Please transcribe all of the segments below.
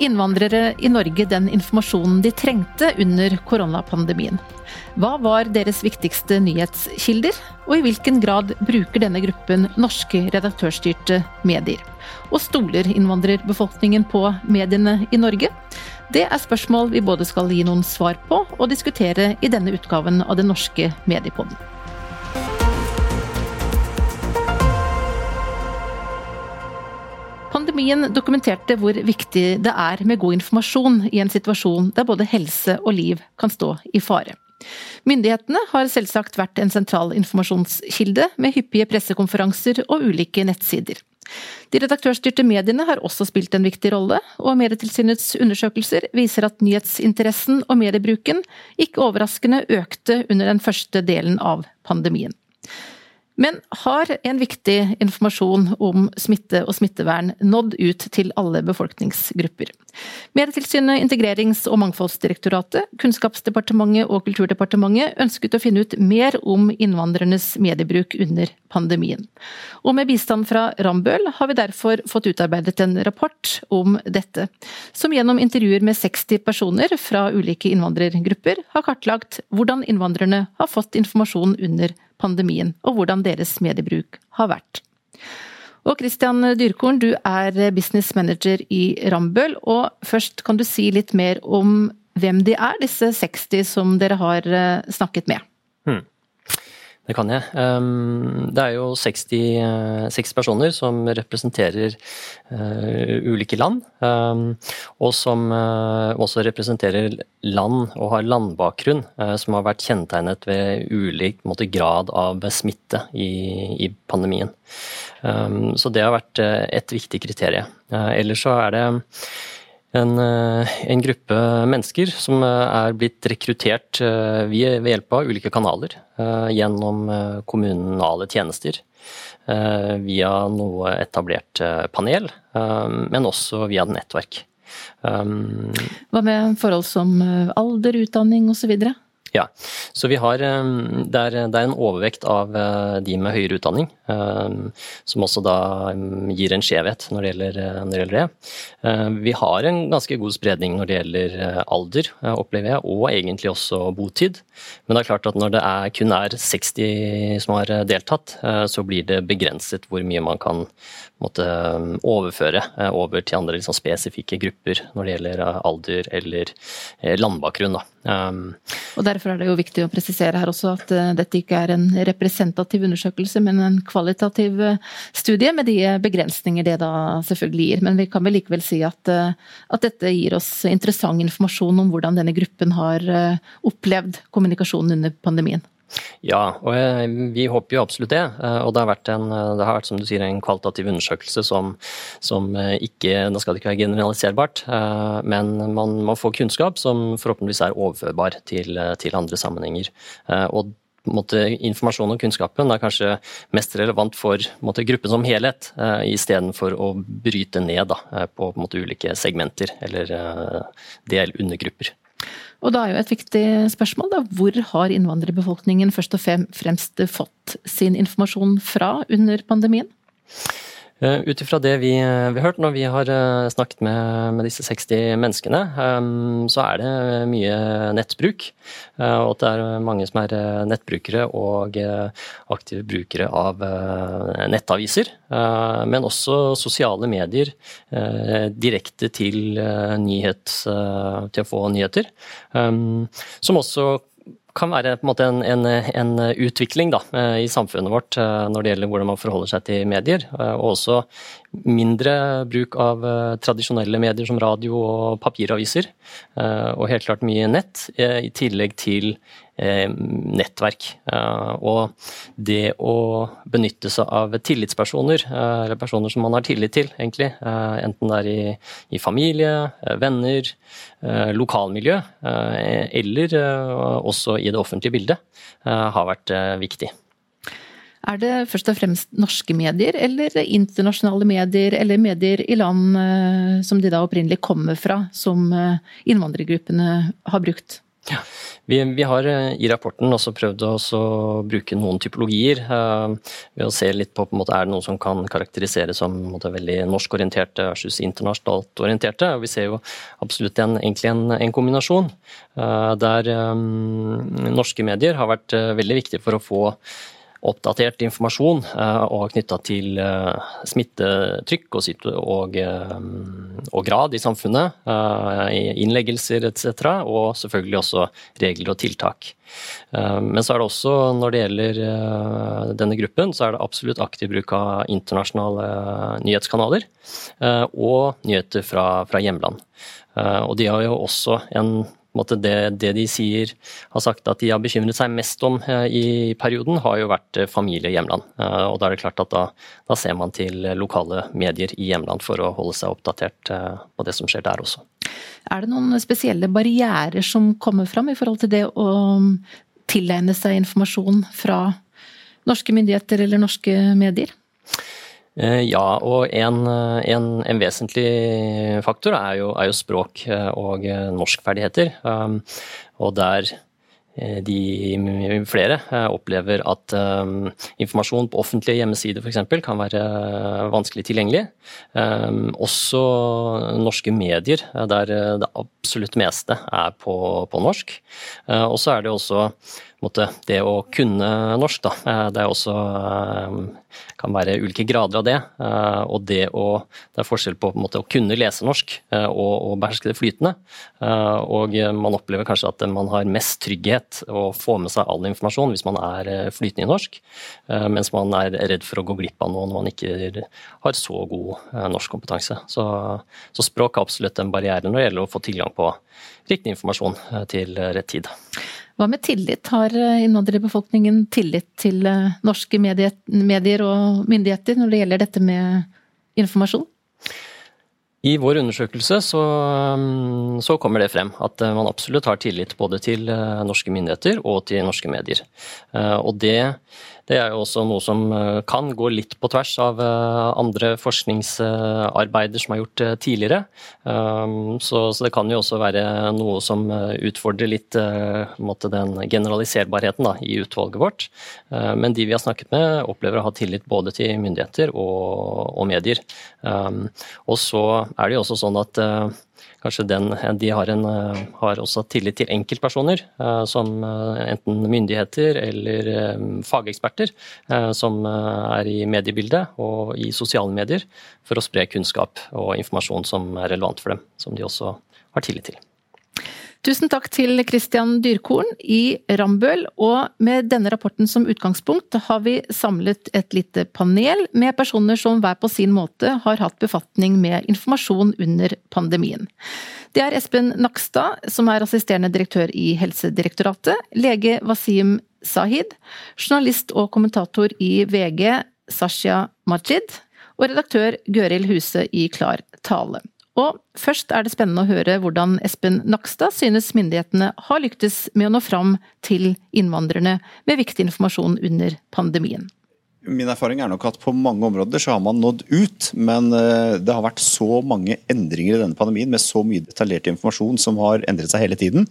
innvandrere i Norge den informasjonen de trengte under koronapandemien? Hva var deres viktigste nyhetskilder, og i hvilken grad bruker denne gruppen norske redaktørstyrte medier? Og stoler innvandrerbefolkningen på mediene i Norge? Det er spørsmål vi både skal gi noen svar på og diskutere i denne utgaven av Den norske mediepodden. Pandemien dokumenterte hvor viktig det er med god informasjon i en situasjon der både helse og liv kan stå i fare. Myndighetene har selvsagt vært en sentral informasjonskilde, med hyppige pressekonferanser og ulike nettsider. De redaktørstyrte mediene har også spilt en viktig rolle, og Medietilsynets undersøkelser viser at nyhetsinteressen og mediebruken ikke overraskende økte under den første delen av pandemien men har en viktig informasjon om smitte og smittevern nådd ut til alle befolkningsgrupper. Medietilsynet, Integrerings- og mangfoldsdirektoratet, Kunnskapsdepartementet og Kulturdepartementet ønsket å finne ut mer om innvandrernes mediebruk under pandemien. Og med bistand fra Rambøll har vi derfor fått utarbeidet en rapport om dette, som gjennom intervjuer med 60 personer fra ulike innvandrergrupper har kartlagt hvordan innvandrerne har fått informasjon under pandemien og hvordan deres mediebruk har vært. Og Christian Dyrkorn, du er business manager i Rambøll, og først kan du si litt mer om hvem de er, disse 60 som dere har eh, snakket med? Det kan jeg. Ehm, det er jo 60, 60 personer som representerer eh, ulike land. Ehm, og som eh, også representerer land og har landbakgrunn eh, som har vært kjennetegnet ved ulik måte, grad av smitte i, i pandemien. Ehm, så det har vært et viktig kriterium. Ellers så er det en, eh, en, gruppe mennesker som eh, er blitt rekruttert eh, ved hjelp av ulike kanaler. Gjennom kommunale tjenester. Via noe etablert panel, men også via nettverk. Hva med forhold som alder, utdanning osv.? Ja, så vi har um, det er, det er en overvekt av uh, de med høyere utdanning, um, som også da um, gir en skjevhet når det gjelder, uh, når det, gjelder det. Vi har en ganske god spredning når det gjelder uh, alder, opplever jeg, og egentlig også botid. Men det er klart at når det er, kun er 60 som har deltatt, så blir det begrenset hvor mye man kan måtte overføre over til andre liksom, spesifikke grupper når det gjelder alder eller landbakgrunn. Og Derfor er det jo viktig å presisere her også at dette ikke er en representativ undersøkelse, men en kvalitativ studie, med de begrensninger det da selvfølgelig gir. Men vi kan vel likevel si at, at dette gir oss interessant informasjon om hvordan denne gruppen har opplevd kommunikasjonen under pandemien. Ja, og vi håper jo absolutt det. Eh, og det har vært, en, det har vært som du sier, en kvalitativ undersøkelse som, som eh, ikke Da skal det ikke være generaliserbart, eh, men man, man får kunnskap som forhåpentligvis er overførbar til, til andre sammenhenger. Og måte, informasjon og kunnskapen er kanskje mest relevant for måte, gruppen som helhet, uh, istedenfor å bryte ned da, på, på måte, ulike segmenter eller uh, del undergrupper. Og da er jo et viktig spørsmål da, hvor har innvandrerbefolkningen først og fremst fått sin informasjon fra under pandemien? Uh, Ut ifra det vi, eh, vi, har hørt når vi har uh, snakket med, med, disse 60 menneskene, så er det mye nettbruk. Og at det er mange som er nettbrukere og aktive brukere av nettaviser. men også sosiale medier direkte til, nyhet, til å få nyheter. Som også kan være en, en, en, en utvikling da, eh, i samfunnet vårt eh, når det gjelder hvordan man forholder seg til medier. Eh, og også mindre bruk av tradisjonelle medier som radio og papiraviser. Og helt klart mye nett, i tillegg til nettverk. Eh, og det å benytte seg av tillitspersoner, eh, eller personer som man har tillit til, egentlig, enten det er i familie, venner, lokalmiljø, eller også i det offentlige bildet, har vært viktig. Er det først og fremst norske medier, eller internasjonale medier, eller medier i land som de da opprinnelig kommer fra, som innvandrergruppene har brukt? Ja. Vi, vi, har eh, i rapporten også prøvd å bruke noen typologier. Uh, ved å se litt på, på måte, er det noe som kan karakteriseres som måte, veldig norskorienterte versus internasjonalt orienterte. Og vi ser jo absolutt en, egentlig en, en kombinasjon. Uh, der um, norske medier har vært uh, veldig viktige for å få oppdatert informasjon uh, og knytta til uh, smittetrykk og, uh, og, grad i samfunnet, innleggelser etc., og selvfølgelig også regler og tiltak. Men så er det også, når det gjelder denne gruppen, så er det absolutt aktiv bruk av internasjonale nyhetskanaler og nyheter fra, fra hjemland. Og de har jo også en det, det, de sier, har sagt at de har bekymret seg mest om eh, i perioden, har jo vært eh, familie i hjemland. Eh, og da er det klart at da, da, ser man til lokale medier i hjemland for å holde seg oppdatert på det som skjer der også. Er det noen spesielle barrierer som kommer fram i forhold til det å tilegne seg informasjon fra norske myndigheter eller norske medier? Eh, ja, og en, eh, en, en vesentlig faktor er jo, er jo, språk eh, og norskferdigheter. Um, og der de flere opplever at um, informasjon på offentlige hjemmesider f.eks. kan være vanskelig tilgjengelig. Um, også norske medier, der det absolutt meste er på, på norsk. Og så er det også måte, det å kunne norsk, da. Eh, det er også eh, kan være ulike grader av det. Eh, og det å Det er forskjell på, på måte, å kunne lese norsk og, og beherske det flytende. Og man opplever kanskje at man har mest trygghet å få med seg all informasjon hvis man er flytende i norsk, mens man er redd for å gå glipp av noe når man ikke har så god norskkompetanse. Så, så språk er absolutt en barriere når det gjelder å få tilgang på riktig informasjon til rett tid. Hva med tillit? Har eh, innvandrerbefolkningen tillit til eh, norske medier og myndigheter når det gjelder dette med informasjon? I vår undersøkelse så, mm, så, kommer det frem at eh, man absolutt har tillit både til norske myndigheter og til norske medier. Og det det er jo også noe som eh, kan gå litt på tvers av eh, andre forskningsarbeider som er gjort eh, tidligere. Um, så, det kan jo også være noe som utfordrer litt den generaliserbarheten i utvalget vårt. Men de vi har snakket med, opplever å ha tillit både til myndigheter og medier. Um, og så er det jo også sånn at kanskje den, de har, en, eh, har, også tillit til enkeltpersoner, eh, som eh, enten myndigheter eller fageksperter, som er i mediebildet og i sosiale medier, for å spre kunnskap og informasjon som er relevant for dem, som de også har tillit til. Tusen takk til Christian Dyrkorn i Rambøll, og med denne rapporten som utgangspunkt har vi samlet et lite panel med personer som hver på sin måte har hatt befatning med informasjon under pandemien. Det er Espen Nakstad, som er assisterende direktør i Helsedirektoratet, lege Wasim Sahid, journalist og kommentator i VG Sasha Majid, og redaktør Gøril Huse i Klar tale. Og først er det spennende å høre hvordan Espen Nakstad synes myndighetene har lyktes med å nå fram til innvandrerne med viktig informasjon under pandemien. Min erfaring er nok at på mange områder så har man nådd ut, men eh, det har vært så mange endringer i denne pandemien med så mye detaljert informasjon som har endret seg hele tiden,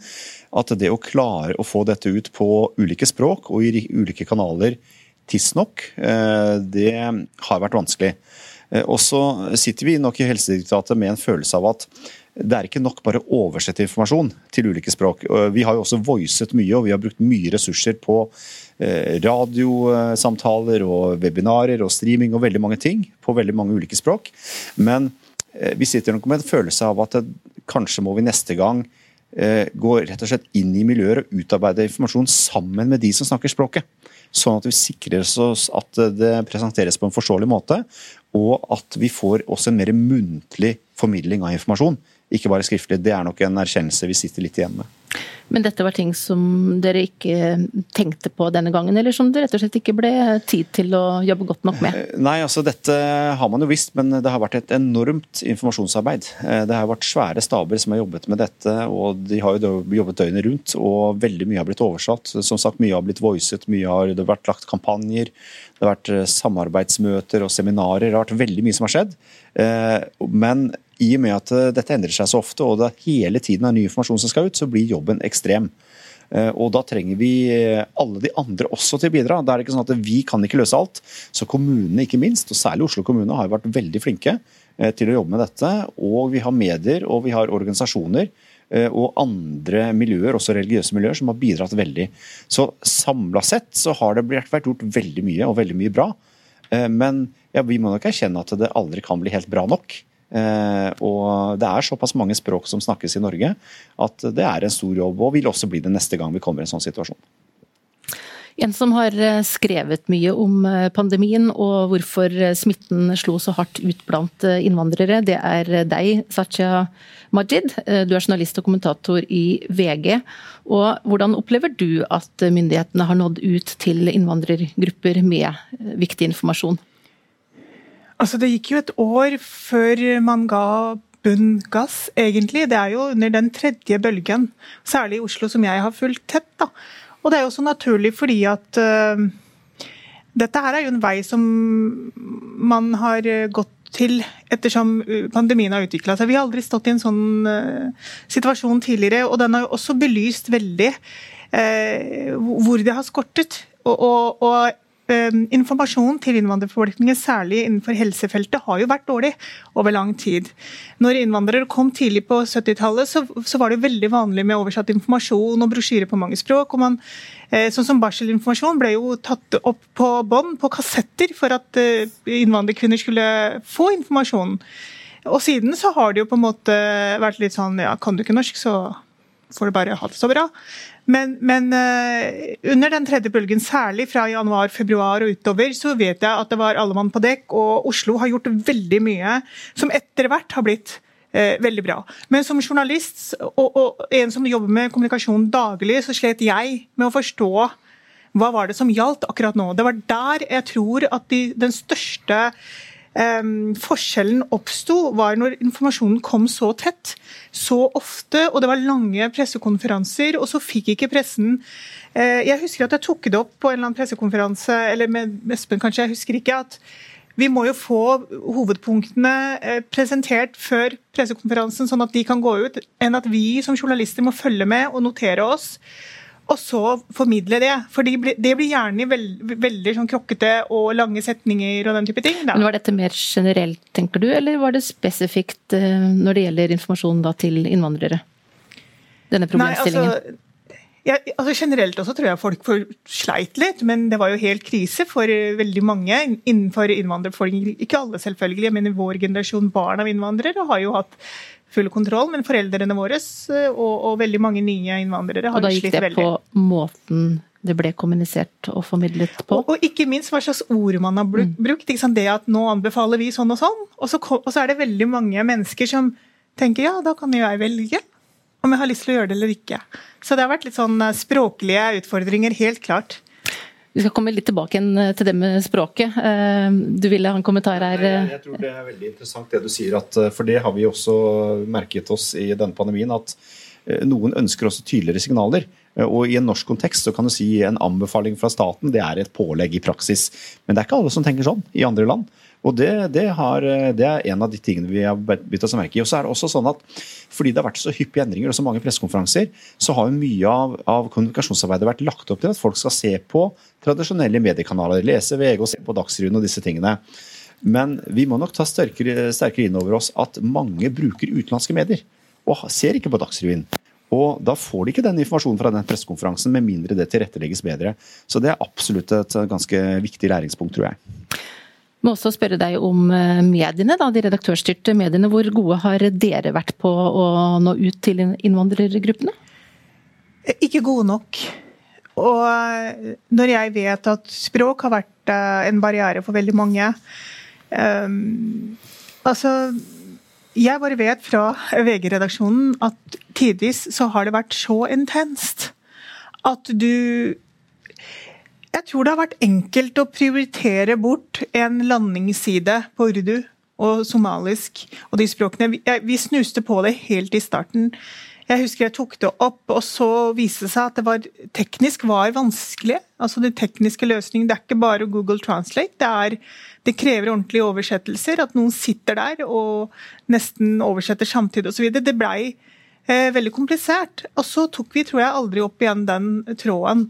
at det å klare å få dette ut på ulike språk og i ulike kanaler tidsnok, eh, det har vært vanskelig. Eh, og så sitter vi nok i Helsedirektoratet med en følelse av at det er ikke nok bare å oversette informasjon til ulike språk. Vi har jo også voicet mye, og vi har brukt mye ressurser på eh, radiosamtaler og webinarer og streaming og veldig mange ting på veldig mange ulike språk. Men vi sitter nok med en følelse av at kanskje må vi neste gang gå rett og slett inn i miljøer og utarbeider informasjon sammen med de som snakker språket. Sånn at vi sikrer oss at det presenteres på en forståelig måte, og at vi får også en mer muntlig formidling av informasjon. Ikke bare skriftlig. Det er nok en erkjennelse vi sitter litt igjen med. Men dette var ting som dere ikke tenkte på denne gangen, eller som det rett og slett ikke ble tid til å jobbe godt nok med? Eh, nei, altså dette har man jo visst, men det har vært et enormt informasjonsarbeid. Eh, det har vært svære staber som har jobbet med dette, og de har jo jobbet døgnet rundt. Og veldig mye har blitt oversatt. Som sagt, mye har blitt voicet, mye har det vært lagt kampanjer. Det har vært eh, samarbeidsmøter og seminarer. Det har vært veldig mye som har skjedd. Men i og med at eh, dette endrer seg så ofte, og det hele tiden er ny informasjon som skal ut, så blir jobben ekstrem. Eh, og da trenger vi alle de andre også til å bidra. Det er ikke sånn at Vi kan ikke løse alt. Så kommunene, ikke minst, og særlig Oslo kommune, har vært veldig flinke til å jobbe med dette. Og vi har medier og vi har organisasjoner og andre miljøer, også religiøse miljøer, som har bidratt veldig. Så samla sett så har det vært gjort veldig mye, og veldig mye bra. Men ja, vi må nok erkjenne at det aldri kan bli helt bra nok. Eh, og det er såpass mange språk som snakkes i Norge at det er en stor jobb, og vil også bli det neste gang vi kommer i en sånn situasjon. En som har eh, skrevet mye om eh, pandemien og hvorfor smitten slo så hardt ut blant innvandrere, det er deg, Satya Majid. Du er journalist og kommentator i VG. Og hvordan opplever du at myndighetene har nådd ut til innvandrergrupper med viktig informasjon? Altså, det gikk jo et år før man ga bunn gass, egentlig. Det er jo under den tredje bølgen, særlig i Oslo, som jeg har fulgt tett. da. Og det er jo så naturlig fordi at uh, dette her er jo en vei som man har gått til ettersom pandemien har utvikla seg. Vi har aldri stått i en sånn uh, situasjon tidligere, og den har jo også belyst veldig uh, hvor det har skortet. Og, og, og Ehm, informasjon til innvandrerbefolkningen, særlig innenfor helsefeltet, har jo vært dårlig over lang tid. Når innvandrere kom tidlig på 70-tallet, så, så, var det veldig vanlig med oversatt informasjon og brosjyrer på mange språk. og man, eh, Sånn som barselinformasjon ble jo tatt opp på bånd, på kassetter, for at eh, innvandrerkvinner skulle få informasjon. Og siden så har det jo på en måte vært litt sånn ja, kan du ikke norsk, så får du bare ha det så bra. Men, men uh, under den tredje bølgen, særlig fra januar-februar og utover, så vet jeg at det var alle mann på dekk, og Oslo har gjort veldig mye som etter hvert har blitt uh, veldig bra. Men som journalist og, og, en som jobber med kommunikasjon daglig, så slet jeg med å forstå hva var det som gjaldt akkurat nå. Det var der jeg tror at de, den største Um, forskjellen oppsto, var når informasjonen kom så tett, så ofte, og det var lange pressekonferanser, og så fikk ikke pressen uh, Jeg husker at jeg tok det opp på en eller annen pressekonferanse, eller med Espen kanskje, jeg husker ikke. at vi må jo få hovedpunktene uh, presentert før pressekonferansen, sånn at de kan gå ut, enn at vi som journalister må følge med og notere oss og så formidle det. For det blir gjerne veld, veldig sånn krokkete og lange setninger og den type ting. Da. Men Var dette mer generelt, tenker du, eller var det spesifikt eh, når det gjelder informasjon da, til innvandrere? Denne problemstillingen? Nei, altså, ja, altså Generelt også tror jeg folk sleit litt, men det var jo helt krise for veldig mange innenfor innvandrerbefolkningen. Ikke alle, selvfølgelig, men i vår generasjon barn av innvandrere har jo hatt full kontroll, men foreldrene våre eh, og, og veldig mange nye innvandrere har slitt veldig. Og da gikk det på måten det ble kommunisert og formidlet på? Og, og ikke minst hva slags ord man har mm. brukt. Mm. Det at nå anbefaler vi sånn og sånn, og så, og så, er det veldig mange mennesker som tenker ja, da kan jo jeg velge om jeg har lyst til å gjøre det eller ikke. Så det har vært litt sånn eh, språklige utfordringer, helt klart. Vi skal komme litt tilbake eh, til det med språket. Eh, du ville ha en kommentar her? Jeg, jeg tror det er veldig interessant det du sier, at, eh, for det har vi også merket oss i denne pandemien. at noen ønsker også tydeligere signaler. Og I en norsk kontekst så kan du si en anbefaling fra staten det er et pålegg i praksis. Men det er ikke alle som tenker sånn i andre land. Og det, det, har, det, er en av de tingene vi har bitt oss merke i. Og så er det også sånn at Fordi det har vært så hyppige endringer og så mange pressekonferanser, så har jo mye av, av, kommunikasjonsarbeidet vært lagt opp til at folk skal se på tradisjonelle mediekanaler, lese VG og se på Dagsrevyen og disse tingene. Men vi må nok ta sterkere, sterkere inn over oss at mange bruker utenlandske medier og ser ikke på Dagsrevyen. Og da får de ikke den informasjonen fra den pressekonferansen, med mindre det tilrettelegges bedre. Så det er absolutt et ganske viktig læringspunkt, tror jeg må også spørre deg om eh, mediene, da, de redaktørstyrte mediene. Hvor gode har dere vært på å nå ut til innvandrergruppene? Ikke gode nok. Og eh, når jeg vet at språk har vært eh, en barriere for veldig mange um, Altså, jeg bare vet fra VG-redaksjonen at tidvis så har det vært så intenst at du jeg tror det har vært enkelt å prioritere bort en landingsside på urdu og somalisk og de språkene. Vi, snuste på det helt i starten. Jeg husker jeg tok det opp, og så viste det seg at det var, teknisk var vanskelig. Altså de tekniske løsningene. Det er ikke bare Google Translate. Det, er, det krever ordentlige oversettelser. At noen sitter der og nesten oversetter samtidig osv. Det blei Eh, veldig komplisert. Og så tok vi, tror jeg, aldri opp igjen den tråden.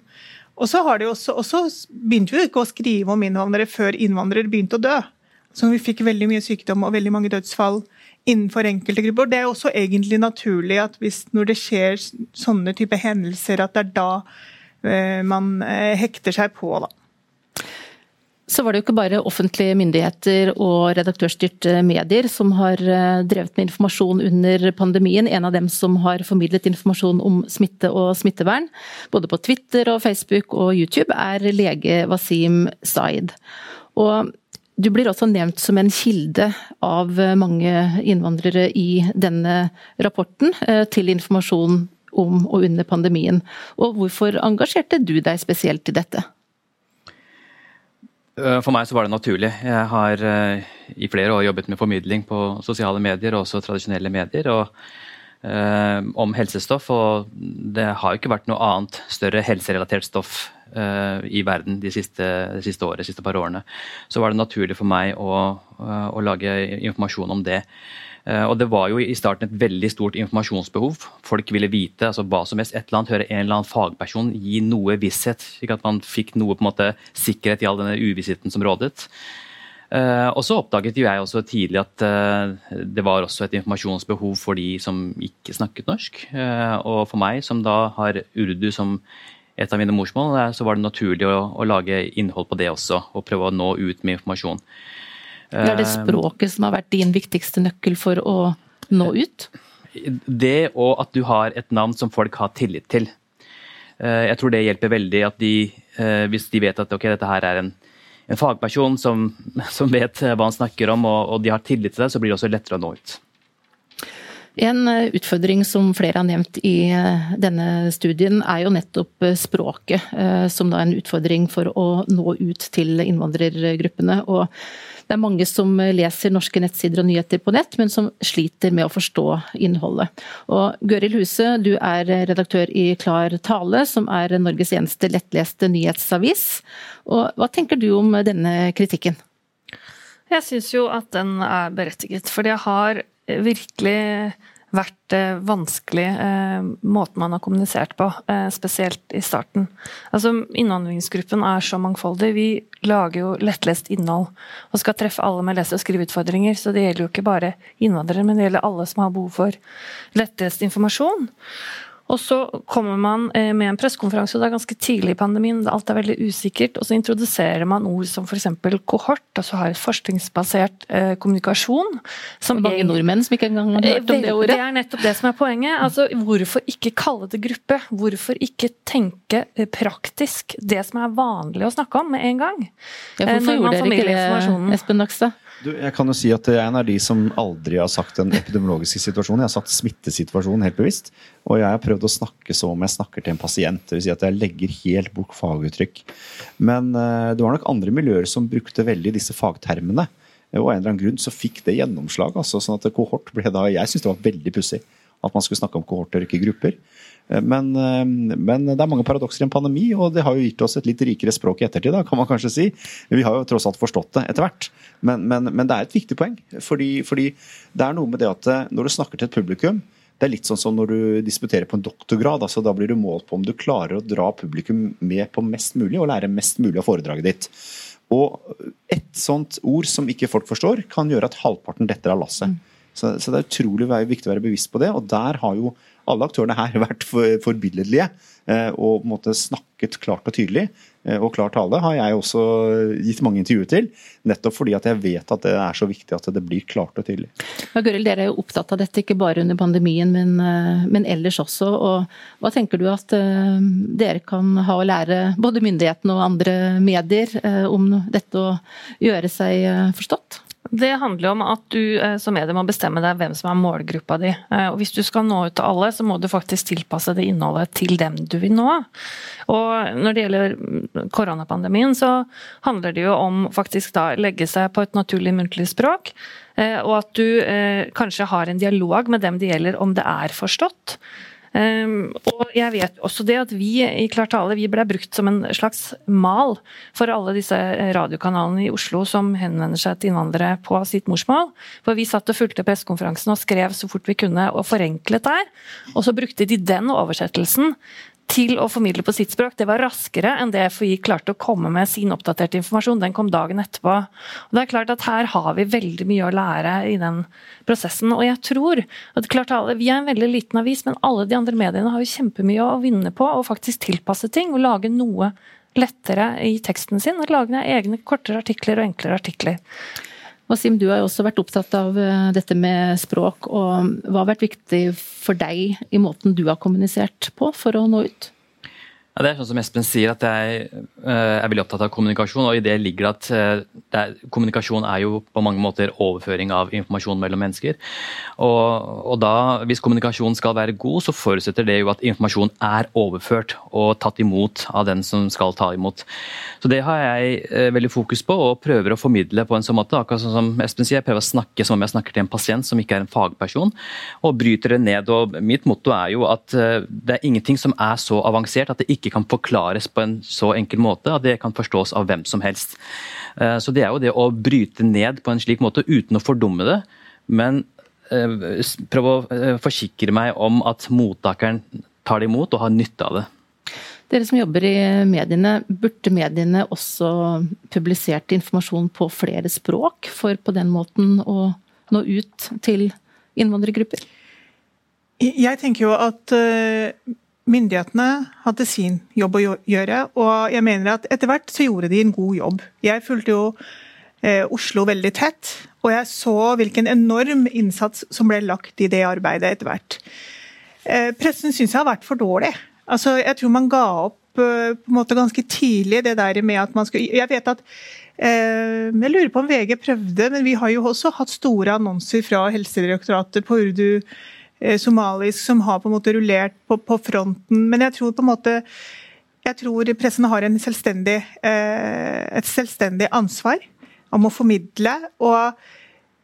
Og så, også, også begynte vi ikke å skrive om innvandrere før innvandrere begynte å dø. Så vi fikk veldig mye sykdom og veldig mange dødsfall innenfor enkelte grupper. Det er også egentlig naturlig at hvis når det skjer sånne type hendelser, at det er da eh, man eh, hekter seg på. da. Så var det jo ikke bare offentlige myndigheter og redaktørstyrte medier som har eh, drevet med informasjon under pandemien. En av dem som har formidlet informasjon om smitte og smittevern, både på Twitter og Facebook og YouTube, er lege Wasim Zaid. Og du blir også nevnt som en kilde av mange innvandrere i denne rapporten eh, til informasjon om og under pandemien. Og hvorfor engasjerte du deg spesielt i dette? Eh, for meg så var det naturlig. Jeg har i flere år jobbet med formidling på sosiale medier og også tradisjonelle medier. og om helsestoff, og det har jo ikke vært noe annet større helserelatert stoff i verden de siste, de siste året, de siste par årene. Så var det naturlig for meg å, å lage informasjon om det. Eh, og Det var jo i starten et veldig stort informasjonsbehov. Folk ville vite altså hva som helst. Et eller annet, høre en eller annen fagperson gi noe visshet, slik at man fikk noe på en måte sikkerhet i all denne uvissheten som rådet. Og så oppdaget jo jeg også tidlig at det var også et informasjonsbehov for de som ikke snakket norsk. Og for meg, som da har urdu som et av mine morsmål, så var det naturlig å, å, lage innhold på det også. Og prøve å nå ut med informasjon. Det er det språket som har vært din viktigste nøkkel for å nå ut? Det og at du har et navn som folk har tillit til. Eh, jeg tror det hjelper veldig at de, eh, hvis de vet at okay, dette her er en, en fagperson som, som, vet hva han snakker om, og, og de har tillit til det, så blir det også lettere å nå ut. En eh, utfordring som flere har nevnt i denne studien, er jo nettopp språket, som da er en utfordring for å nå ut til innvandrergruppene. Og det er mange som leser norske nettsider og nyheter på nett, men som sliter med å forstå innholdet. Og Gøril Huse, du er redaktør i Klar tale, som er Norges eneste lettleste nyhetsavis. Og hva tenker du om denne kritikken? Jeg syns jo at den er berettiget, for det har virkelig vært vanskelig eh, måten man har kommunisert på, eh, spesielt i starten. Altså, Innvandringsgruppen er så mangfoldig. Vi lager jo lettlest innhold og skal treffe alle med lese- og skriveutfordringer. Så det gjelder jo ikke bare innvandrere, men det gjelder alle som har behov for lettlest informasjon. Og så kommer man eh, med en pressekonferanse, og det er ganske tidlig i pandemien, alt er veldig usikkert, og så introduserer man ord som f.eks. kohort, altså har et forskningsbasert eh, kommunikasjon. Som mange er, nordmenn som ikke engang har hørt om det ordet. Det er nettopp det som er poenget. Altså, hvorfor ikke kalle det gruppe? Hvorfor ikke tenke eh, praktisk det som er vanlig å snakke om med en gang? Ja, hvorfor eh, gjorde dere ikke det, Espen Nakstad? Du, jeg kan jo si at jeg er en av de som aldri har sagt den epidemiologiske situasjonen. Jeg har sagt smittesituasjonen helt bevisst. Og jeg har prøvd å snakke som om jeg snakker til en pasient. Vil si at jeg legger helt bort faguttrykk. Men uh, det var nok andre miljøer som brukte veldig disse fagtermene. Og av en eller annen grunn så fikk det gjennomslag. Altså, sånn at kohort ble da, Jeg syns det var veldig pussig at man skulle snakke om kohorter, ikke grupper. Eh, men, eh, men, det er mange paradokser i en pandemi, og det har jo gitt oss et litt rikere språk i ettertid. Da, kan man kanskje si. Vi har jo tross alt forstått det etter hvert. Men, men, men, det er et viktig poeng. Fordi, fordi, det er noe med det at eh, når du snakker til et publikum det er litt sånn som når du disputerer på en doktorgrad. altså Da blir du målt på om du klarer å dra publikum med på mest mulig og lære mest mulig av foredraget ditt. Og et sånt ord som ikke folk forstår, kan gjøre at halvparten detter av lasset. Så, så, det er utrolig viktig å være bevisst på det. Og der har jo alle aktørene her vært for, forbilledlige eh, og på en måte snakket klart og tydelig. Eh, og klar tale har jeg også gitt mange intervjuer til, nettopp fordi at jeg vet at det er så viktig at det blir klart og tydelig. Ja, Gøril, dere er jo opptatt av dette, ikke bare under pandemien, men, eh, men ellers også. Og hva tenker du at dere kan ha å lære både myndighetene og andre medier om dette å gjøre seg forstått? Det handler om at du eh, som medie må bestemme deg hvem som er målgruppa di. Eh, og Hvis du skal nå ut til alle, så må du faktisk tilpasse det innholdet til dem du vil nå. Og Når det gjelder mm, koronapandemien, så handler det jo om faktisk da legge seg på et naturlig muntlig språk. Eh, og at du kanskje har en dialog med dem det gjelder, om det er forstått. Um, og jeg vet også det at vi i Klartale vi ble brukt som en slags mal for alle disse radiokanalene i Oslo som henvender seg til innvandrere på sitt morsmål. For vi satt og fulgte pressekonferansen og skrev så fort vi kunne og forenklet der. Og så brukte de den oversettelsen til å formidle på sitt språk. Det var raskere enn det FHI klarte å komme med sin oppdaterte informasjon. Den kom dagen etterpå. Og det er klart at Her har vi veldig mye å lære i den prosessen. Og jeg tror at klart Vi er en veldig liten avis, men alle de andre mediene har jo kjempemye å vinne på å faktisk tilpasse ting og lage noe lettere i teksten sin. Og lage egne kortere artikler og enklere artikler. Wasim, du har jo også vært opptatt av eh, dette med språk. og Hva har vært viktig for deg i måten du har kommunisert på for å nå ut? Ja, det er sånn som Espen sier, at jeg eh, er veldig opptatt av kommunikasjon. og i det ligger at eh, det er, Kommunikasjon er jo på mange måter overføring av informasjon mellom mennesker. Og, og da, Hvis kommunikasjon skal være god, så forutsetter det jo at informasjon er overført og tatt imot av den som skal ta imot. Så Det har jeg eh, veldig fokus på og prøver å formidle på en sånn måte. akkurat sånn som Espen sier, Jeg prøver å snakke som om jeg snakker til en pasient som ikke er en fagperson, og bryter det ned. og Mitt motto er jo at det er ingenting som er så avansert at det ikke ikke kan forklares på en så enkel måte at det kan forstås av hvem som helst. Eh, så Det er jo det å bryte ned på en slik måte uten å fordumme det, men eh, prøve å eh, forsikre meg om at mottakeren tar det imot og har nytte av det. Dere som jobber i mediene, burde mediene også publisert informasjon på flere språk, for på den måten å nå ut til innvandrergrupper? Jeg tenker jo at Myndighetene hadde sin jobb å gjøre, og jeg mener at etter hvert så gjorde de en god jobb. Jeg fulgte jo eh, Oslo veldig tett, og jeg så hvilken enorm innsats som ble lagt i det arbeidet etter hvert. Eh, pressen syns jeg har vært for dårlig. Altså, jeg tror man ga opp eh, på en måte ganske tidlig det der med at man skulle Jeg vet at eh, Jeg lurer på om VG prøvde, men vi har jo også hatt store annonser fra Helsedirektoratet på urdu somalisk som har på en måte rullert på, på, fronten. Men jeg tror på en måte jeg tror pressen har selvstendig, eh, et selvstendig ansvar om å formidle. og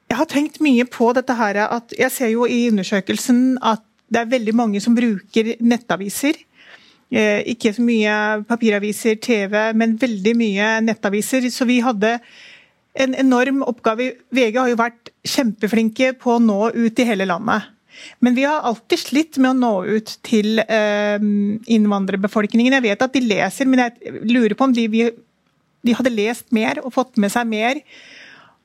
jeg har tenkt mye på dette her at Jeg ser jo i undersøkelsen at det er veldig mange som bruker nettaviser. Eh, ikke så mye papiraviser, TV, men veldig mye nettaviser. Så vi hadde en enorm oppgave. VG har jo vært kjempeflinke på å nå ut i hele landet. Men vi har alltid slitt med å nå ut til eh, innvandrerbefolkningen. Jeg vet at de leser, men jeg lurer på om de, de hadde lest mer og fått med seg mer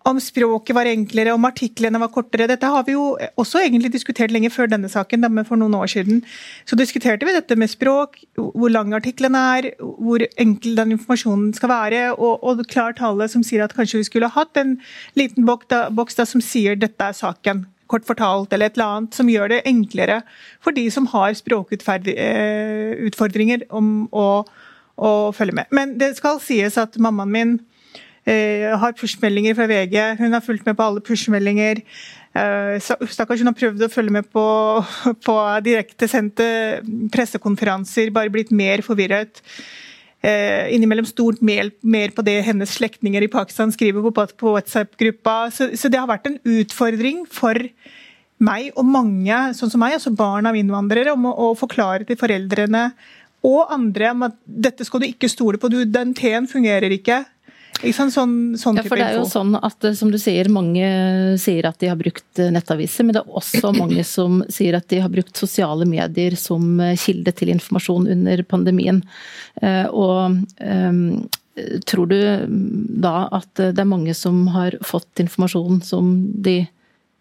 om språket var enklere, om artiklene var kortere. Dette har vi jo også egentlig diskutert lenge før denne saken, men for noen år siden. Så diskuterte vi dette med språk, hvor lang artiklene er, hvor enkel den informasjonen skal være, og, og klar tale som sier at kanskje vi skulle hatt en liten boks da, boks da som sier dette er saken kort fortalt, eller et eller annet som gjør det enklere for de som har språkutfordringer om å, å følge med. Men det skal sies at mammaen min eh, har push-meldinger fra VG. Hun har fulgt med på alle push-meldinger. Eh, stakkars, hun har prøvd å følge med på, på direktesendte pressekonferanser, bare blitt mer forvirret eh, innimellom stort mer, på det hennes slektninger i Pakistan skriver på, WhatsApp-gruppa. Så, det har vært en utfordring for meg og mange, sånn som meg, altså barn av innvandrere, om å forklare til foreldrene og andre om at dette skal du ikke stole på, du, den T-en fungerer ikke. Sånn, sånn, sånn ja, for det er jo sånn at eh, som du sier, Mange sier at de har brukt eh, nettaviser, men det er også mange som sier at de har brukt sosiale medier som eh, kilde til informasjon under pandemien. Og tror du da at det er mange som har fått informasjon som de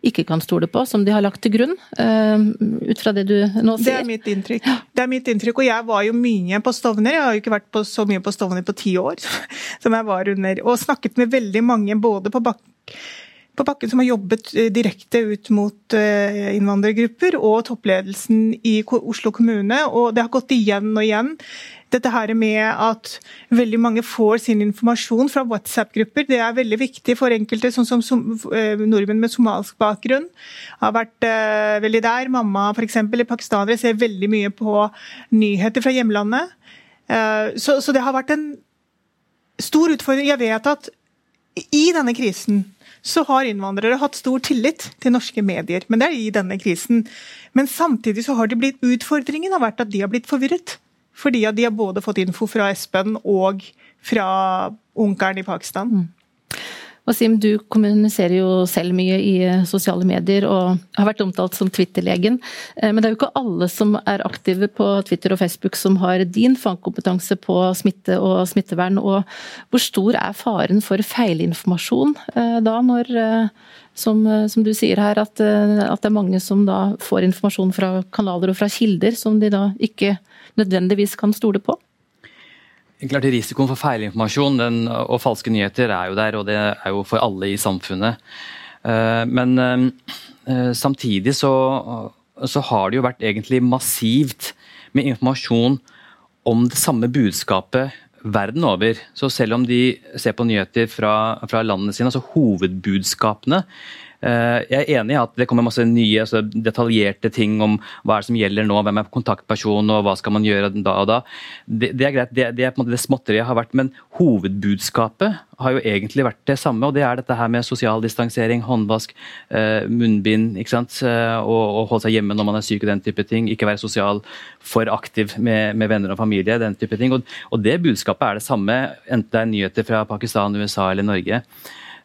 ikke kan stole på, som de har lagt til grunn? Uh, ut fra det du nå sier? Det er mitt inntrykk. Det er mitt inntrykk, Og jeg var jo mye på Stovner. Jeg har jo ikke vært på, så mye på Stovner på ti år som jeg var under. Og snakket med veldig mange både på bakken på bakken som har jobbet eh, direkte ut mot eh, innvandrergrupper, og toppledelsen i Oslo kommune. Og det har gått igjen og igjen dette her med at veldig mange får sin informasjon fra WhatsApp-grupper. Det er veldig viktig for enkelte, sånn som, uh, nordmenn med somalisk bakgrunn. Har vært uh, veldig der. Mamma f.eks. i pakistanere ser veldig mye på nyheter fra hjemlandet. Uh, så, så det har vært en stor utfordring. Jeg vet at i denne krisen så har innvandrere hatt stor tillit til norske medier. Men det er i denne krisen. Men samtidig så har de blitt, utfordringen har vært at de har blitt forvirret. Fordi de har både fått info fra Espen og fra onkelen i Pakistan. Mm. Wasim, du kommuniserer jo selv mye i eh, sosiale medier og har vært omtalt som Twitter-legen. Eh, men det er jo ikke alle som er aktive på Twitter og Facebook som har din fagkompetanse på smitte og smittevern. Og hvor stor er faren for feilinformasjon eh, da, når som, som, du sier her, at, at, det er mange som da får informasjon fra kanaler og fra kilder som de da ikke nødvendigvis kan stole på? Klart Risikoen for feilinformasjon den, og falske nyheter er jo der, og det er jo for alle i samfunnet. Eh, men eh, samtidig så, så har det jo vært egentlig massivt med informasjon om det samme budskapet verden over. Så selv om de ser på nyheter fra, fra landene sine, altså hovedbudskapene Eh, jeg er enig i at det kommer masse nye altså detaljerte ting om hva er det som gjelder nå, hvem er kontaktperson og hva skal man gjøre da og da. Det, det er greit, det, det, er på en måte det småtteriet har vært, men hovedbudskapet har jo egentlig vært det samme. og Det er dette her med sosial distansering, håndvask, eh, munnbind ikke sant? Eh, og, og holde seg hjemme når man er syk og den type ting. Ikke være sosial for aktiv med, med venner og familie. den type ting. Og, og det budskapet er det samme, enten det er nyheter fra Pakistan, USA eller Norge.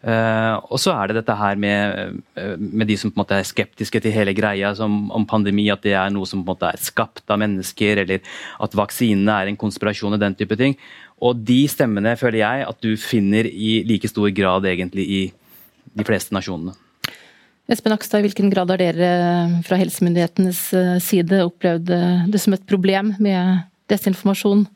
Uh, og så er det dette her med, uh, med, de som på en måte er skeptiske til hele greia som, om pandemi, at det er noe som på en måte er skapt av mennesker, eller at vaksinene er en konspirasjon og den type ting. Og de stemmene føler jeg at du finner i like stor grad egentlig i de fleste nasjonene. Espen Akstad, I hvilken grad har dere fra helsemyndighetenes eh, side opplevd det som et problem med desinformasjon?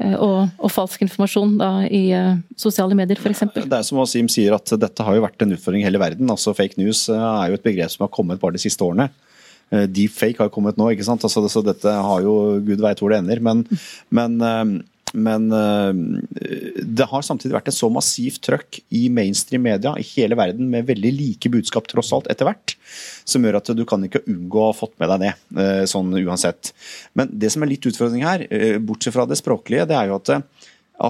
Eh, og, og, falsk informasjon da, i uh, sosiale medier f.eks. Det er som Wasim sier at dette har jo vært en utfordring i hele verden. altså Fake news eh, er jo et begrep som har kommet bare de siste årene. Deepfake har kommet nå, ikke sant? Altså, så dette har jo Gud veit hvor det ender. Men, men men uh, det har samtidig vært et så massivt trøkk i mainstream media i hele verden med veldig like budskap tross alt etter hvert, som gjør at du kan ikke unngå å ha fått med deg det. Uh, sånn uansett. Men det som er litt utfordring her, uh, bortsett fra det språklige, det er jo at,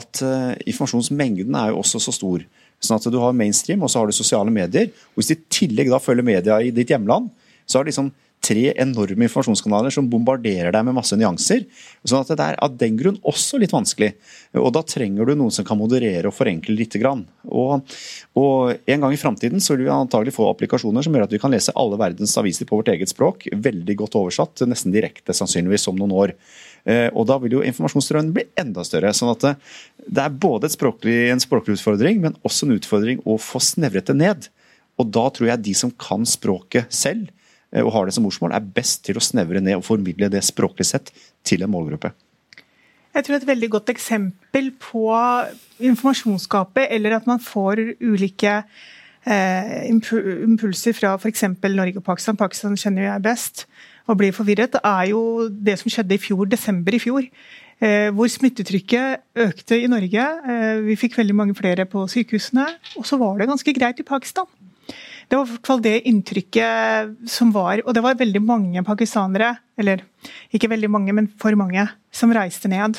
at informasjonsmengden er jo også så stor. Sånn at du har mainstream, og så har du sosiale medier. og Hvis du i tillegg da følger media i ditt hjemland, så har liksom tre enorme informasjonskanaler som bombarderer deg med masse nyanser. sånn at Det er av den grunn også litt vanskelig. Og Da trenger du noen som kan moderere og forenkle litt. Og, og En gang i framtiden vil vi antagelig få applikasjoner som gjør at vi kan lese alle verdens aviser på vårt eget språk, veldig godt oversatt, nesten direkte sannsynligvis om noen år. Eh, og Da vil jo informasjonsstrømmen bli enda større. sånn at Det er både språklig, en språklig utfordring, men også en utfordring å få snevret det ned. Og Da tror jeg de som kan språket selv, Eh, og har det som morsmål, er best til å snevre ned og formidle det språklig sett til en målgruppe. Jeg tror et veldig godt eksempel på informasjonsgapet, eller at man får ulike eh, impulser fra f.eks. Norge og Pakistan, Pakistan kjenner jeg best, og blir forvirret, er jo det som skjedde i fjor, desember i fjor. Eh, hvor smittetrykket økte i Norge. Eh, vi fikk veldig mange flere på sykehusene. Og så var det ganske greit i Pakistan. Det var i hvert fall det inntrykket som var. Og det var veldig mange pakistanere, eller ikke veldig mange, men for mange, som reiste ned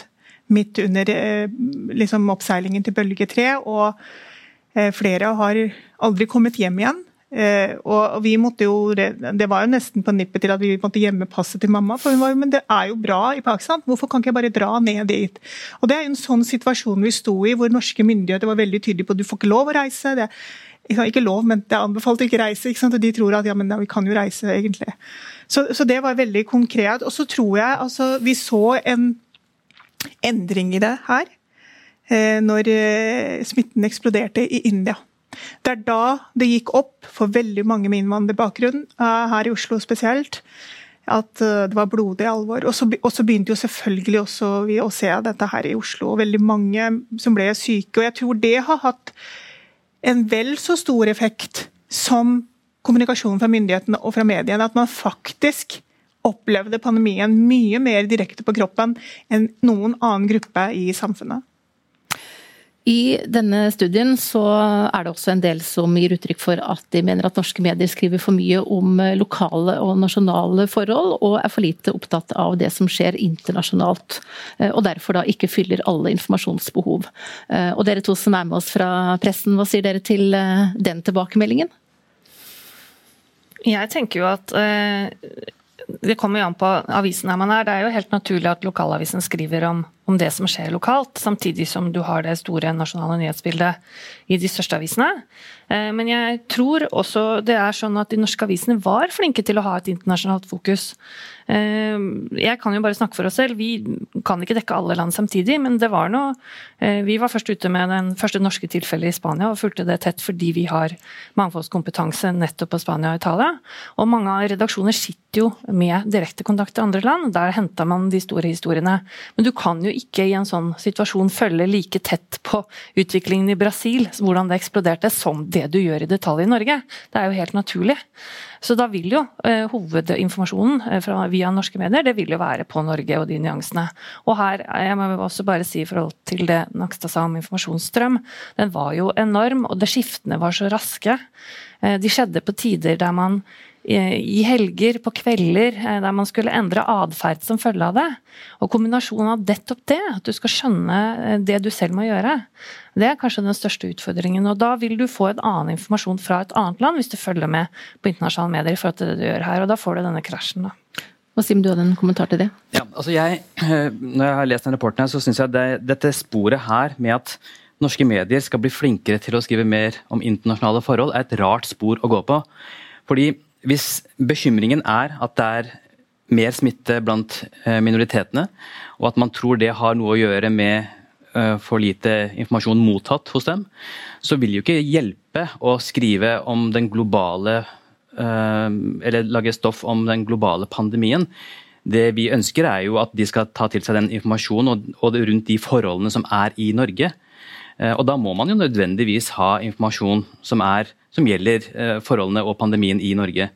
midt under eh, liksom, oppseilingen til bølge tre. Og eh, flere har aldri kommet hjem igjen. Eh, og vi måtte jo, Det var jo nesten på nippet til at vi måtte gjemme passet til mamma. for hun var jo, Men det er jo bra i Pakistan, hvorfor kan ikke jeg bare dra ned dit? Og Det er jo en sånn situasjon vi sto i, hvor norske myndigheter var veldig tydelige på at du får ikke lov å reise. det ikke lov, men det er anbefalt å ikke reise. Ikke og de tror at ja, men vi kan jo reise, egentlig. Så, så, det var veldig konkret. Og så tror jeg altså Vi så en endring i det her eh, når eh, smitten eksploderte i India. Det er da det gikk opp for veldig mange med innvandrerbakgrunn, eh, her i Oslo spesielt, at det var blodig alvor. Og så begynte jo selvfølgelig også vi å se dette her i Oslo, og veldig mange som ble syke. Og jeg tror det har hatt en vel så stor effekt som kommunikasjonen fra myndighetene og fra mediene. At man faktisk opplevde pandemien mye mer direkte på kroppen enn noen annen gruppe i samfunnet. I denne studien så er det også en del som gir uttrykk for at de mener at norske medier skriver for mye om lokale og nasjonale forhold, og er for lite opptatt av det som skjer internasjonalt. Eh, og derfor da ikke fyller alle informasjonsbehov. Eh, og dere to som er med oss fra pressen, hva sier dere til eh, den tilbakemeldingen? Jeg tenker jo at det kommer jo an på avisen her man er. Det er jo helt naturlig at lokalavisen skriver om om det som skjer lokalt, samtidig som du har det store nasjonale nyhetsbildet i de største avisene. Eh, men jeg tror også det er sånn at de norske avisene var flinke til å ha et internasjonalt fokus. Eh, jeg kan jo bare snakke for oss selv. Vi kan ikke dekke alle land samtidig, men det var noe eh, Vi var først ute med den første norske tilfellet i Spania og fulgte det tett fordi vi har mangfoldskompetanse nettopp på Spania og Italia. Og mange av redaksjoner sitter jo med direkte kontakt til andre land. Der henter man de store historiene. Men du kan jo ikke i en sånn situasjon følge like tett på utviklingen i Brasil, hvordan det eksploderte, som det du gjør i detalj i Norge. Det er jo helt naturlig. Så da vil jo eh, hovedinformasjonen fra fra, via norske medier det vil jo være på Norge og de nyansene. Og her, jeg må også bare si i forhold til det Nakstad sa om informasjonsstrøm, den var jo enorm, og det skiftene var så raske. Eh, de skjedde på tider der man i helger, på kvelder, eh, der man skulle endre atferd som følge av det. Og kombinasjonen av nettopp det, at du skal skjønne eh, det du selv må gjøre, det er kanskje den største utfordringen. Og da vil du få en annen informasjon fra et annet land, hvis du følger med på internasjonale medier i forhold til det du gjør her. Og da får du denne krasjen, da. Wasim, du hadde en kommentar til det? Ja, altså jeg, eh, når jeg har lest den rapporten, her, så syns jeg det, dette sporet her med at norske medier skal bli flinkere til å skrive mer om internasjonale forhold, er et rart spor å gå på. Fordi hvis bekymringen er at det er mer smitte blant eh, minoritetene, og at man tror det har noe å gjøre med eh, for lite informasjon mottatt hos dem, så vil det jo ikke hjelpe å skrive om den globale Eller lage stoff om den globale pandemien. Det vi ønsker er jo at de skal ta til seg den informasjonen og, rundt de forholdene som er i Norge. Og da må man jo nødvendigvis ha informasjon som er som gjelder eh, forholdene og pandemien i Norge.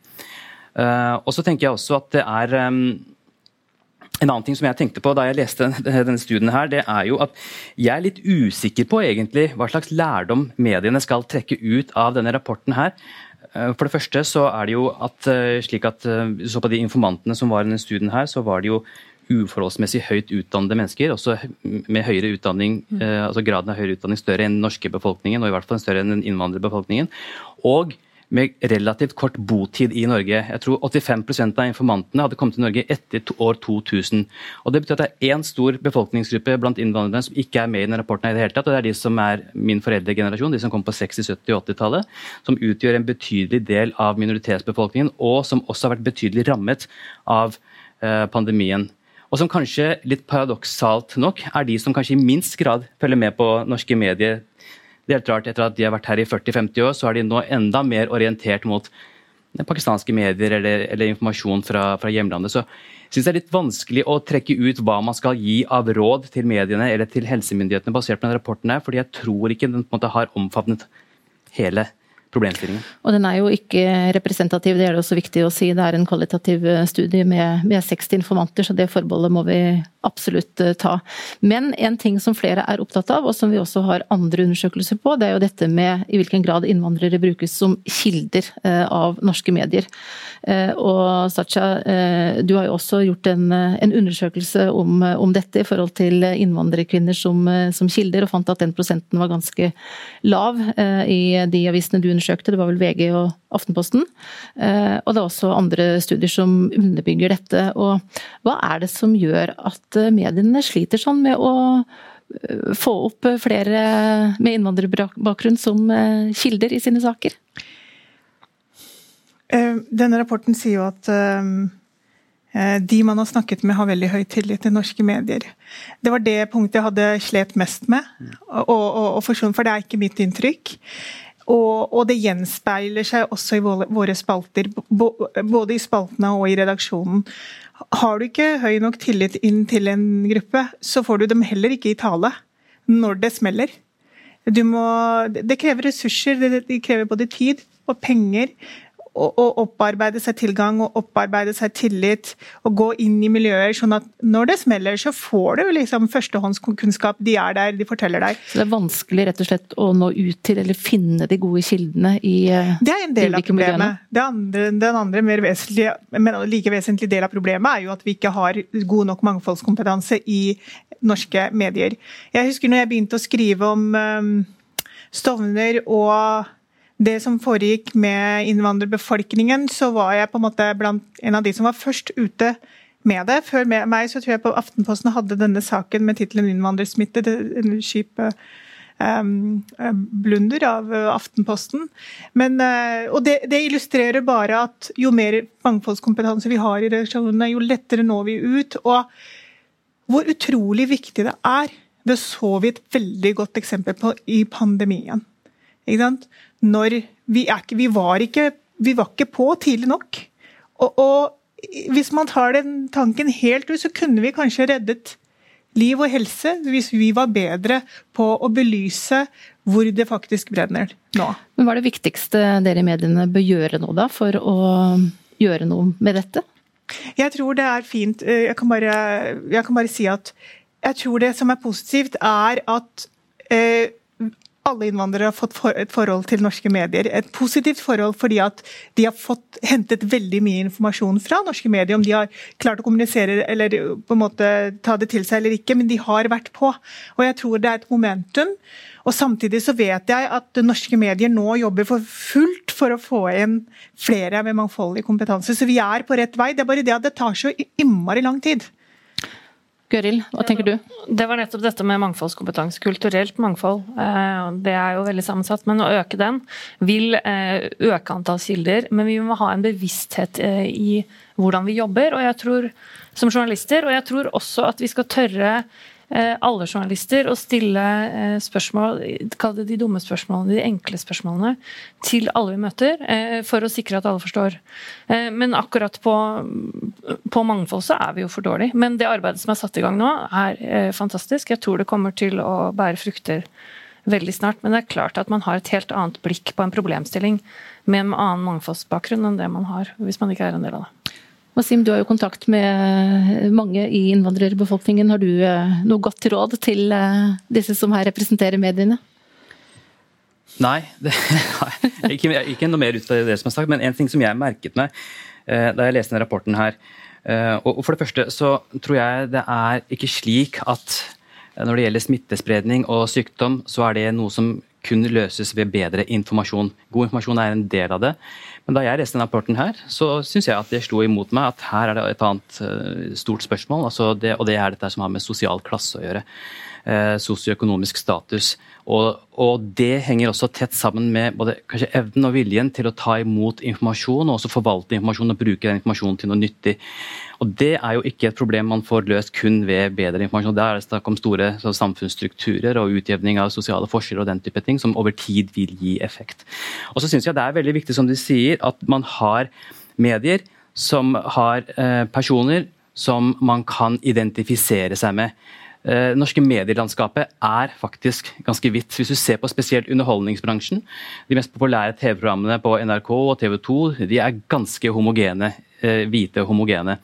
Eh, og så tenker jeg også at det er eh, en annen ting som jeg tenkte på da jeg leste denne studien, her, det er jo at jeg er litt usikker på egentlig hva slags lærdom mediene skal trekke ut av denne rapporten. her. For det første så er det jo at slik at så på de informantene som var i denne studien, her, så var det jo uforholdsmessig høyt utdannede mennesker, også med høyere utdanning, mm. eh, altså graden av høyere utdanning større enn den norske befolkningen, og i hvert fall større enn den innvandrerbefolkningen. Og med relativt kort botid i Norge. Jeg tror 85% av informantene hadde kommet til Norge etter år 2000. Og Det betyr at det er én stor befolkningsgruppe blant innvandrerne som ikke er med i denne rapporten. i det hele tatt, og Det er de som er min foreldregenerasjon, de som kom på 60-, 70- og 80-tallet. Som utgjør en betydelig del av minoritetsbefolkningen, og som også har vært betydelig rammet av eh, pandemien og som kanskje litt paradoksalt nok er de som kanskje i minst grad følger med på norske medier. Det er helt rart, Etter at de har vært her i 40-50 år, så er de nå enda mer orientert mot pakistanske medier eller, eller informasjon fra, fra, hjemlandet. Så jeg synes det er litt vanskelig å trekke ut hva man skal gi av råd til mediene eller til helsemyndighetene basert på denne rapporten, her, fordi jeg tror ikke den måte har omfavnet hele problemstillingen. Og den er jo ikke representativ, det er det også viktig å si. Det er en kvalitativ eh, studie med, med 60 informanter, så det forbeholdet må vi absolutt eh, ta. Men en ting som flere er opptatt av, og som vi også har andre undersøkelser på, det er jo dette med i hvilken grad innvandrere brukes som kilder eh, av norske medier. Og Sacha, du har jo også gjort en, en undersøkelse om, om, dette i forhold til innvandrerkvinner som, som, kilder, og fant at den prosenten var ganske lav i de avisene du undersøkte undersøkte, det var vel VG og Aftenposten. Eh, og det er også andre studier som underbygger dette. Og hva er det som gjør at eh, mediene sliter sånn med å eh, få opp flere med innvandrerbakgrunn som kilder i sine saker? Denne rapporten sier jo at de man har snakket med, har veldig høy tillit til norske medier. Det var det punktet jeg hadde slet mest med. Og, og, og for det er ikke mitt inntrykk. Og, og, det gjenspeiler seg også i våre spalter, både i spaltene og i redaksjonen. Har du ikke høy nok tillit inn til en gruppe, så får du dem heller ikke i tale når det smeller. Må, det krever ressurser, det, krever både tid og penger å, opparbeide seg tilgang og opparbeide seg tillit. Og gå inn i miljøer, sånn at når det smeller, så får du liksom førstehåndskunnskap. De er der, de forteller deg. Så det er vanskelig rett og slett å nå ut til, eller finne de gode kildene i uh, Det er en del av problemet. Det andre, den andre mer vesentlige, men like vesentlige del av problemet er jo at vi ikke har god nok mangfoldskompetanse i norske medier. Jeg husker når jeg begynte å skrive om um, Stovner og det som foregikk med innvandrerbefolkningen, så var jeg på en måte blant en av de som var først ute med det. Før meg så tror jeg på Aftenposten hadde denne saken med tittelen 'Innvandrersmitte'. En skip um, blunder av Aftenposten. Men, uh, og det, det, illustrerer bare at jo mer mangfoldskompetanse vi har i redaksjonene, jo lettere når vi ut. Og hvor utrolig viktig det er. Det så vi et veldig godt eksempel på i pandemien. Ikke sant? Når vi, ikke, vi, var ikke, vi, var ikke, på tidlig nok. Og, og hvis man tar den tanken helt ut, så kunne vi kanskje reddet liv og helse hvis vi var bedre på å belyse hvor det faktisk brenner nå. Men Hva er det viktigste dere i mediene bør gjøre nå, da, for å gjøre noe med dette? Jeg tror det er fint. Eh, jeg kan bare, jeg kan bare si at jeg tror det som er positivt, er at eh, alle innvandrere har fått et forhold til norske medier. Et positivt forhold fordi at de har fått hentet veldig mye informasjon fra norske medier. Om de har klart å kommunisere eller på en måte ta det til seg eller ikke, men de har vært på. Og jeg tror det er et momentum. Og Samtidig så vet jeg at norske medier nå jobber for fullt for å få inn flere med mangfoldig kompetanse. Så vi er på rett vei. Det er bare det at det tar så innmari lang tid. Gøril, hva tenker du? Det var nettopp dette med mangfoldskompetanse. Kulturelt mangfold. Eh, det er jo veldig sammensatt. Men å øke den vil eh, øke antall kilder. Men vi må ha en bevissthet eh, i hvordan vi jobber, og jeg tror som journalister. Og jeg tror også at vi skal tørre alle journalister å stille eh, spørsmål, kall det de dumme spørsmålene, de enkle spørsmålene, til alle vi møter, eh, for å sikre at alle forstår. Men akkurat på, på mangfold så er vi jo for dårlig. Men det arbeidet som er satt i gang nå, er fantastisk. Jeg tror det kommer til å bære frukter veldig snart. Men det er klart at man har et helt annet blikk på en problemstilling med en annen mangfoldsbakgrunn enn det man har hvis man ikke er en del av det. Wasim, du har jo kontakt med mange i innvandrerbefolkningen. Har du eh, noe godt råd til eh, disse som her representerer mediene? Nei, det, ikke, ikke noe mer ut av det som er sagt. Men en ting som jeg merket meg eh, da jeg leste denne rapporten her og For det første så tror jeg det er ikke slik at når det gjelder smittespredning og sykdom, så er det noe som kun løses ved bedre informasjon. God informasjon er en del av det. Men da jeg leste denne rapporten, her, så syns jeg at det slo imot meg at her er det et annet uh, stort spørsmål. Altså det, og det er dette som har med sosial klasse å gjøre. Uh, sosioøkonomisk status. Og, og, det henger også tett sammen med både kanskje evnen og viljen til å ta imot informasjon, og også forvalte informasjon og bruke den informasjonen til noe nyttig. Og Det er jo ikke et problem man får løst kun ved bedre informasjon. Der er det snakk om store samfunnsstrukturer og utjevning av sosiale forskjeller og den type ting, som over tid vil gi effekt. Og så synes jeg det er veldig viktig, som du sier, at man har medier som har eh, personer som man kan identifisere seg med. Eh, norske medielandskapet er faktisk ganske hvitt. Hvis du ser på spesielt underholdningsbransjen, de mest populære TV-programmene på NRK og TV 2 de er ganske homogene. Eh, hvite homogene.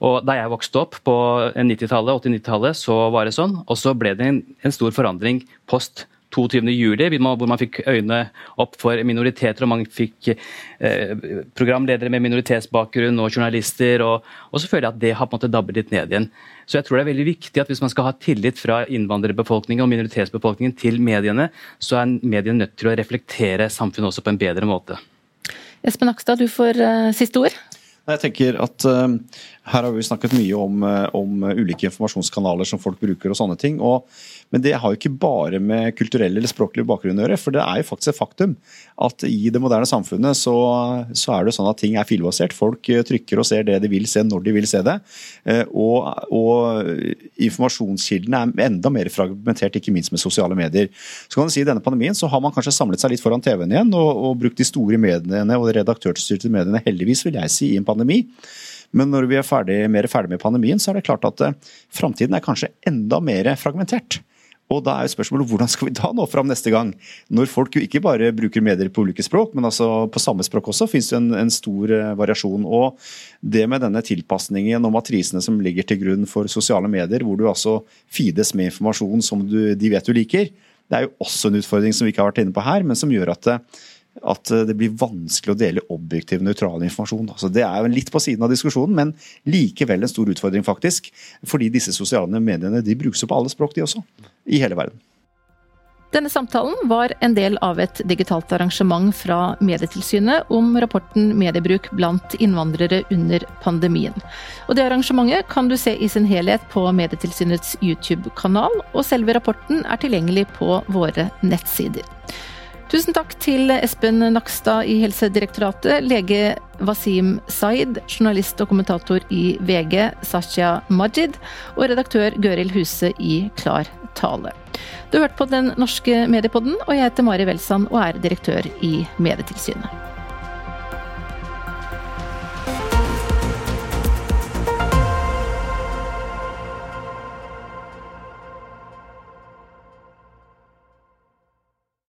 Og Da jeg vokste opp på 90-tallet, 80-90-tallet, så var det sånn. Og så ble det en, en stor forandring post 22. juli, hvor man fikk øynene opp for minoriteter, og man fikk eh, programledere med minoritetsbakgrunn og journalister. Og, og, så føler jeg at det har på en måte dabbet litt ned igjen. Så jeg tror det er veldig viktig at hvis man skal ha tillit fra innvandrerbefolkningen og minoritetsbefolkningen til mediene, så er mediene nødt til å reflektere samfunnet også på en bedre måte. Espen Akstad, du får uh, siste ord. Jeg tenker at uh, Her har vi snakket mye om, uh, om, ulike informasjonskanaler som folk bruker og sånne ting. og men det har jo ikke bare med kulturell eller språklig bakgrunn å gjøre. For det er jo faktisk et faktum at i det moderne samfunnet så, så er det sånn at ting er filbasert. Folk eh, trykker og ser det de vil se når de vil se det. Eh, og, og informasjonskildene er enda mer fragmentert, ikke minst med sosiale medier. Så kan du si I denne pandemien så har man kanskje samlet seg litt foran TV-en igjen og, og brukt de store mediene og de redaktørstyrte mediene, heldigvis vil jeg si, i en pandemi. Men når vi er ferdig, mer ferdig med pandemien, så er det klart at eh, framtiden er kanskje enda mer fragmentert. Og da er jo spørsmålet hvordan skal vi da nå fram neste gang? Når folk jo ikke bare bruker medier på ulike språk, men altså på samme språk også, finnes det en, en stor uh, variasjon. Og det med denne tilpasningen og matrisene som ligger til grunn for sosiale medier, hvor du altså fides med informasjon som du, de vet du liker, det er jo også en utfordring som vi ikke har vært inne på her, men som gjør at uh, at det blir vanskelig å dele objektiv, nøytral informasjon. Altså det er jo litt på siden av diskusjonen, men likevel en stor utfordring, faktisk. Fordi disse sosiale mediene de brukes jo på alle språk, de også. I hele verden. Denne samtalen var en del av et digitalt arrangement fra Medietilsynet om rapporten Mediebruk blant innvandrere under pandemien. Og Det arrangementet kan du se i sin helhet på Medietilsynets YouTube-kanal, og selve rapporten er tilgjengelig på våre nettsider. Tusen takk til Espen Nakstad i Helsedirektoratet, lege Wasim Zaid, journalist og kommentator i VG Sasha Majid, og redaktør Gøril Huse i Klar tale. Du har hørt på Den norske mediepodden, og jeg heter Mari Welsand og er direktør i Medietilsynet.